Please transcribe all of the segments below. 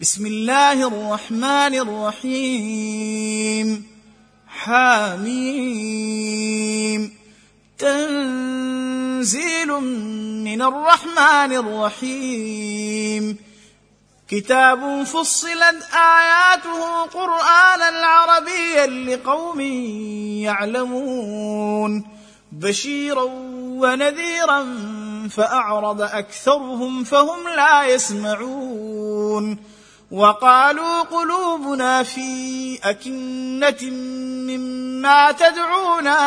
بسم الله الرحمن الرحيم حاميم تنزيل من الرحمن الرحيم كتاب فصلت اياته قرانا عربيا لقوم يعلمون بشيرا ونذيرا فاعرض اكثرهم فهم لا يسمعون وقالوا قلوبنا في أكنة مما تدعونا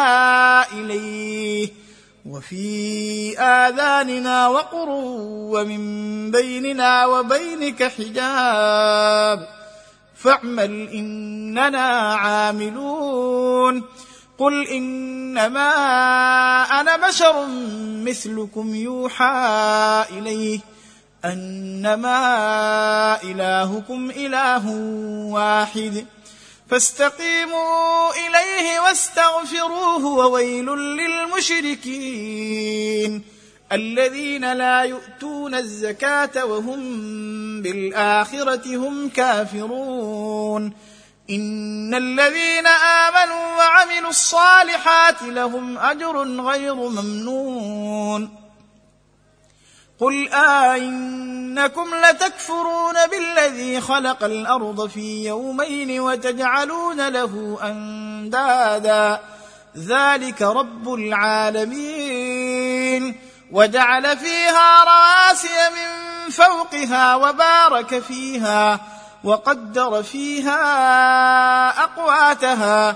إليه وفي آذاننا وقر ومن بيننا وبينك حجاب فاعمل إننا عاملون قل إنما أنا بشر مثلكم يوحى إليه انما إلهكم إله واحد فاستقيموا إليه واستغفروه وويل للمشركين الذين لا يؤتون الزكاة وهم بالآخرة هم كافرون إن الذين آمنوا وعملوا الصالحات لهم أجر غير ممنون قل أئنكم لتكفرون بالذي خلق الأرض في يومين وتجعلون له أندادا ذلك رب العالمين وجعل فيها رواسي من فوقها وبارك فيها وقدر فيها أقواتها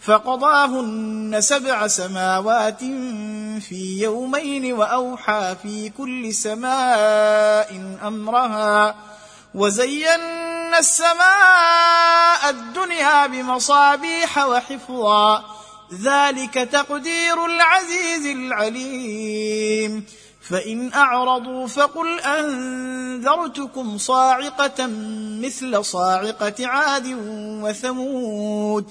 فقضاهن سبع سماوات في يومين وأوحى في كل سماء أمرها وزينا السماء الدنيا بمصابيح وحفظا. ذلك تقدير العزيز العليم. فإن أعرضوا فقل أنذرتكم صاعقة مثل صاعقة عاد وثمود.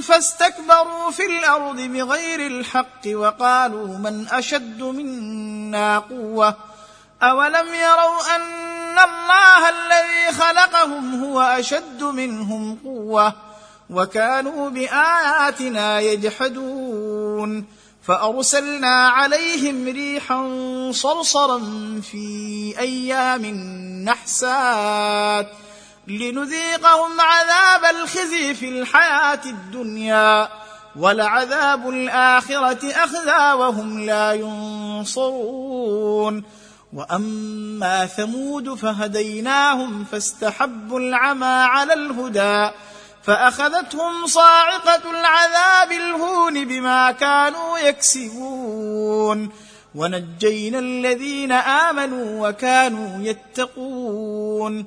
فاستكبروا في الأرض بغير الحق وقالوا من أشد منا قوة أولم يروا أن الله الذي خلقهم هو أشد منهم قوة وكانوا بآياتنا يجحدون فأرسلنا عليهم ريحا صرصرا في أيام نحسات لنذيقهم عذاب الخزي في الحياة الدنيا ولعذاب الآخرة اخذى وهم لا ينصرون. وأما ثمود فهديناهم فاستحبوا العمى على الهدى فأخذتهم صاعقة العذاب الهون بما كانوا يكسبون. ونجينا الذين آمنوا وكانوا يتقون.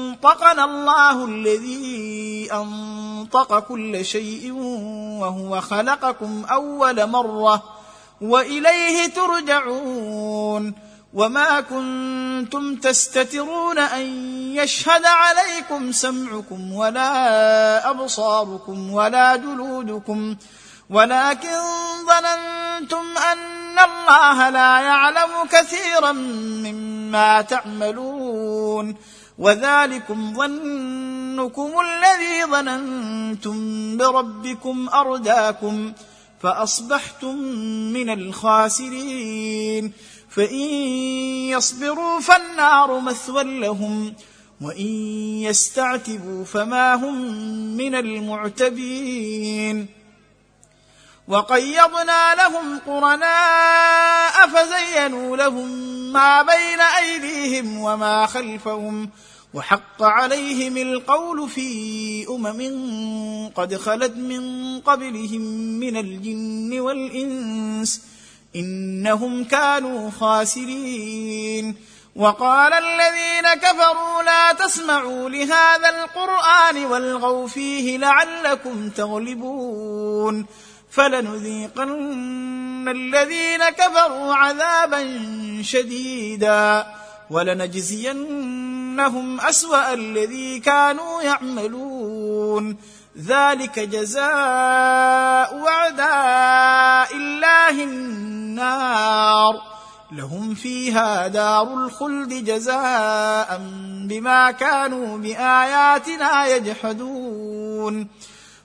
أنطقنا الله الذي أنطق كل شيء وهو خلقكم أول مرة وإليه ترجعون وما كنتم تستترون أن يشهد عليكم سمعكم ولا أبصاركم ولا جلودكم ولكن ظننتم أن الله لا يعلم كثيرا مما تعملون وذلكم ظنكم الذي ظننتم بربكم أرداكم فأصبحتم من الخاسرين فإن يصبروا فالنار مثوى لهم وإن يستعتبوا فما هم من المعتبين وقيضنا لهم قرناء فزينوا لهم ما بين أيديهم وما خلفهم وحق عليهم القول في أمم قد خلت من قبلهم من الجن والإنس إنهم كانوا خاسرين. وقال الذين كفروا لا تسمعوا لهذا القرآن والغوا فيه لعلكم تغلبون. فلنذيقن الذين كفروا عذابا شديدا ولنجزينهم اسوا الذي كانوا يعملون ذلك جزاء اعداء الله النار لهم فيها دار الخلد جزاء بما كانوا باياتنا يجحدون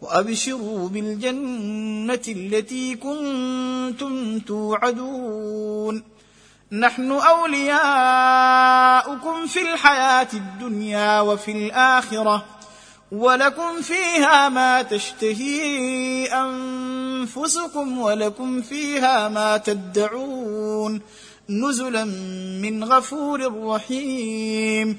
وأبشروا بالجنة التي كنتم توعدون. نحن أولياؤكم في الحياة الدنيا وفي الآخرة ولكم فيها ما تشتهي أنفسكم ولكم فيها ما تدعون. نزلا من غفور رحيم.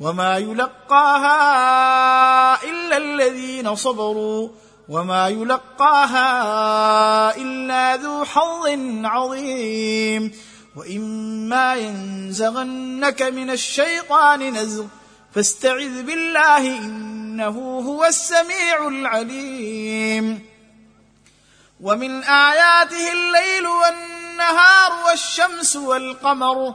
وما يلقاها إلا الذين صبروا وما يلقاها إلا ذو حظ عظيم وإما ينزغنك من الشيطان نزغ فاستعذ بالله إنه هو السميع العليم ومن آياته الليل والنهار والشمس والقمر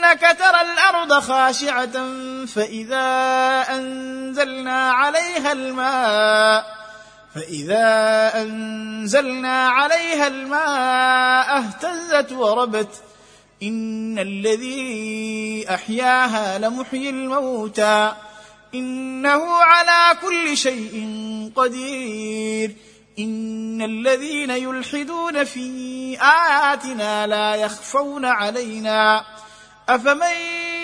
إنك ترى الأرض خاشعة فإذا أنزلنا عليها الماء فإذا أنزلنا عليها الماء اهتزت وربت إن الذي أحياها لمحيي الموتى إنه على كل شيء قدير إن الذين يلحدون في آياتنا لا يخفون علينا. أفمن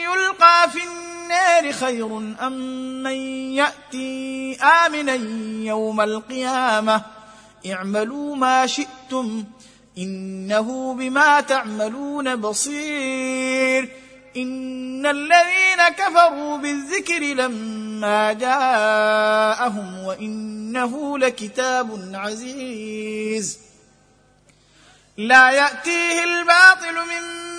يلقى في النار خير أم من يأتي آمنا يوم القيامة؟ اعملوا ما شئتم إنه بما تعملون بصير. إن الذين كفروا بالذكر لما جاءهم وإنه لكتاب عزيز. لا يأتيه الباطل من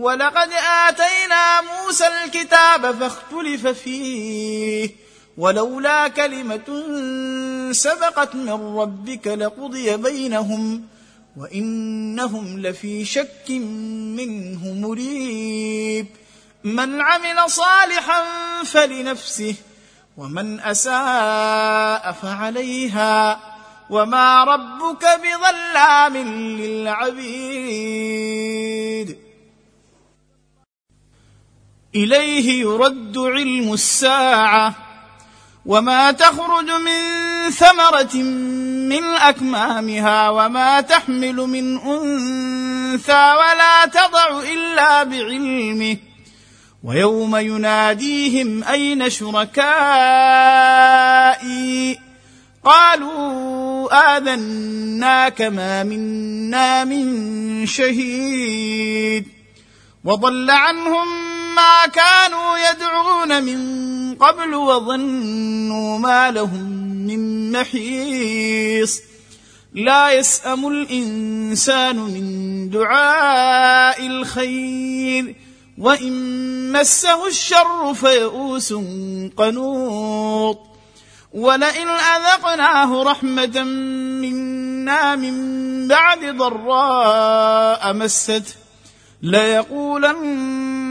ولقد آتينا موسى الكتاب فاختلف فيه ولولا كلمة سبقت من ربك لقضي بينهم وإنهم لفي شك منه مريب. من عمل صالحا فلنفسه ومن أساء فعليها وما ربك بظلام للعبيد. إليه يرد علم الساعة وما تخرج من ثمرة من أكمامها وما تحمل من أنثى ولا تضع إلا بعلمه ويوم يناديهم أين شركائي؟ قالوا آذناك ما منا من شهيد وضل عنهم ما كانوا يدعون من قبل وظنوا ما لهم من محيص. لا يسأم الإنسان من دعاء الخير وإن مسه الشر فيئوس قنوط. ولئن أذقناه رحمة منا من بعد ضراء مسته ليقولن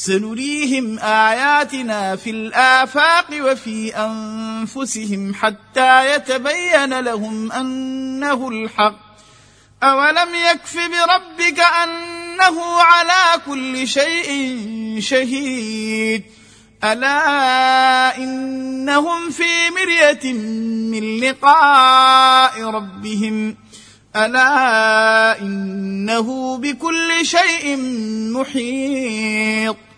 سنريهم آياتنا في الآفاق وفي أنفسهم حتى يتبين لهم أنه الحق. أولم يكف بربك أنه على كل شيء شهيد. ألا إنهم في مرية من لقاء ربهم. ألا إنه بكل شيء محيط.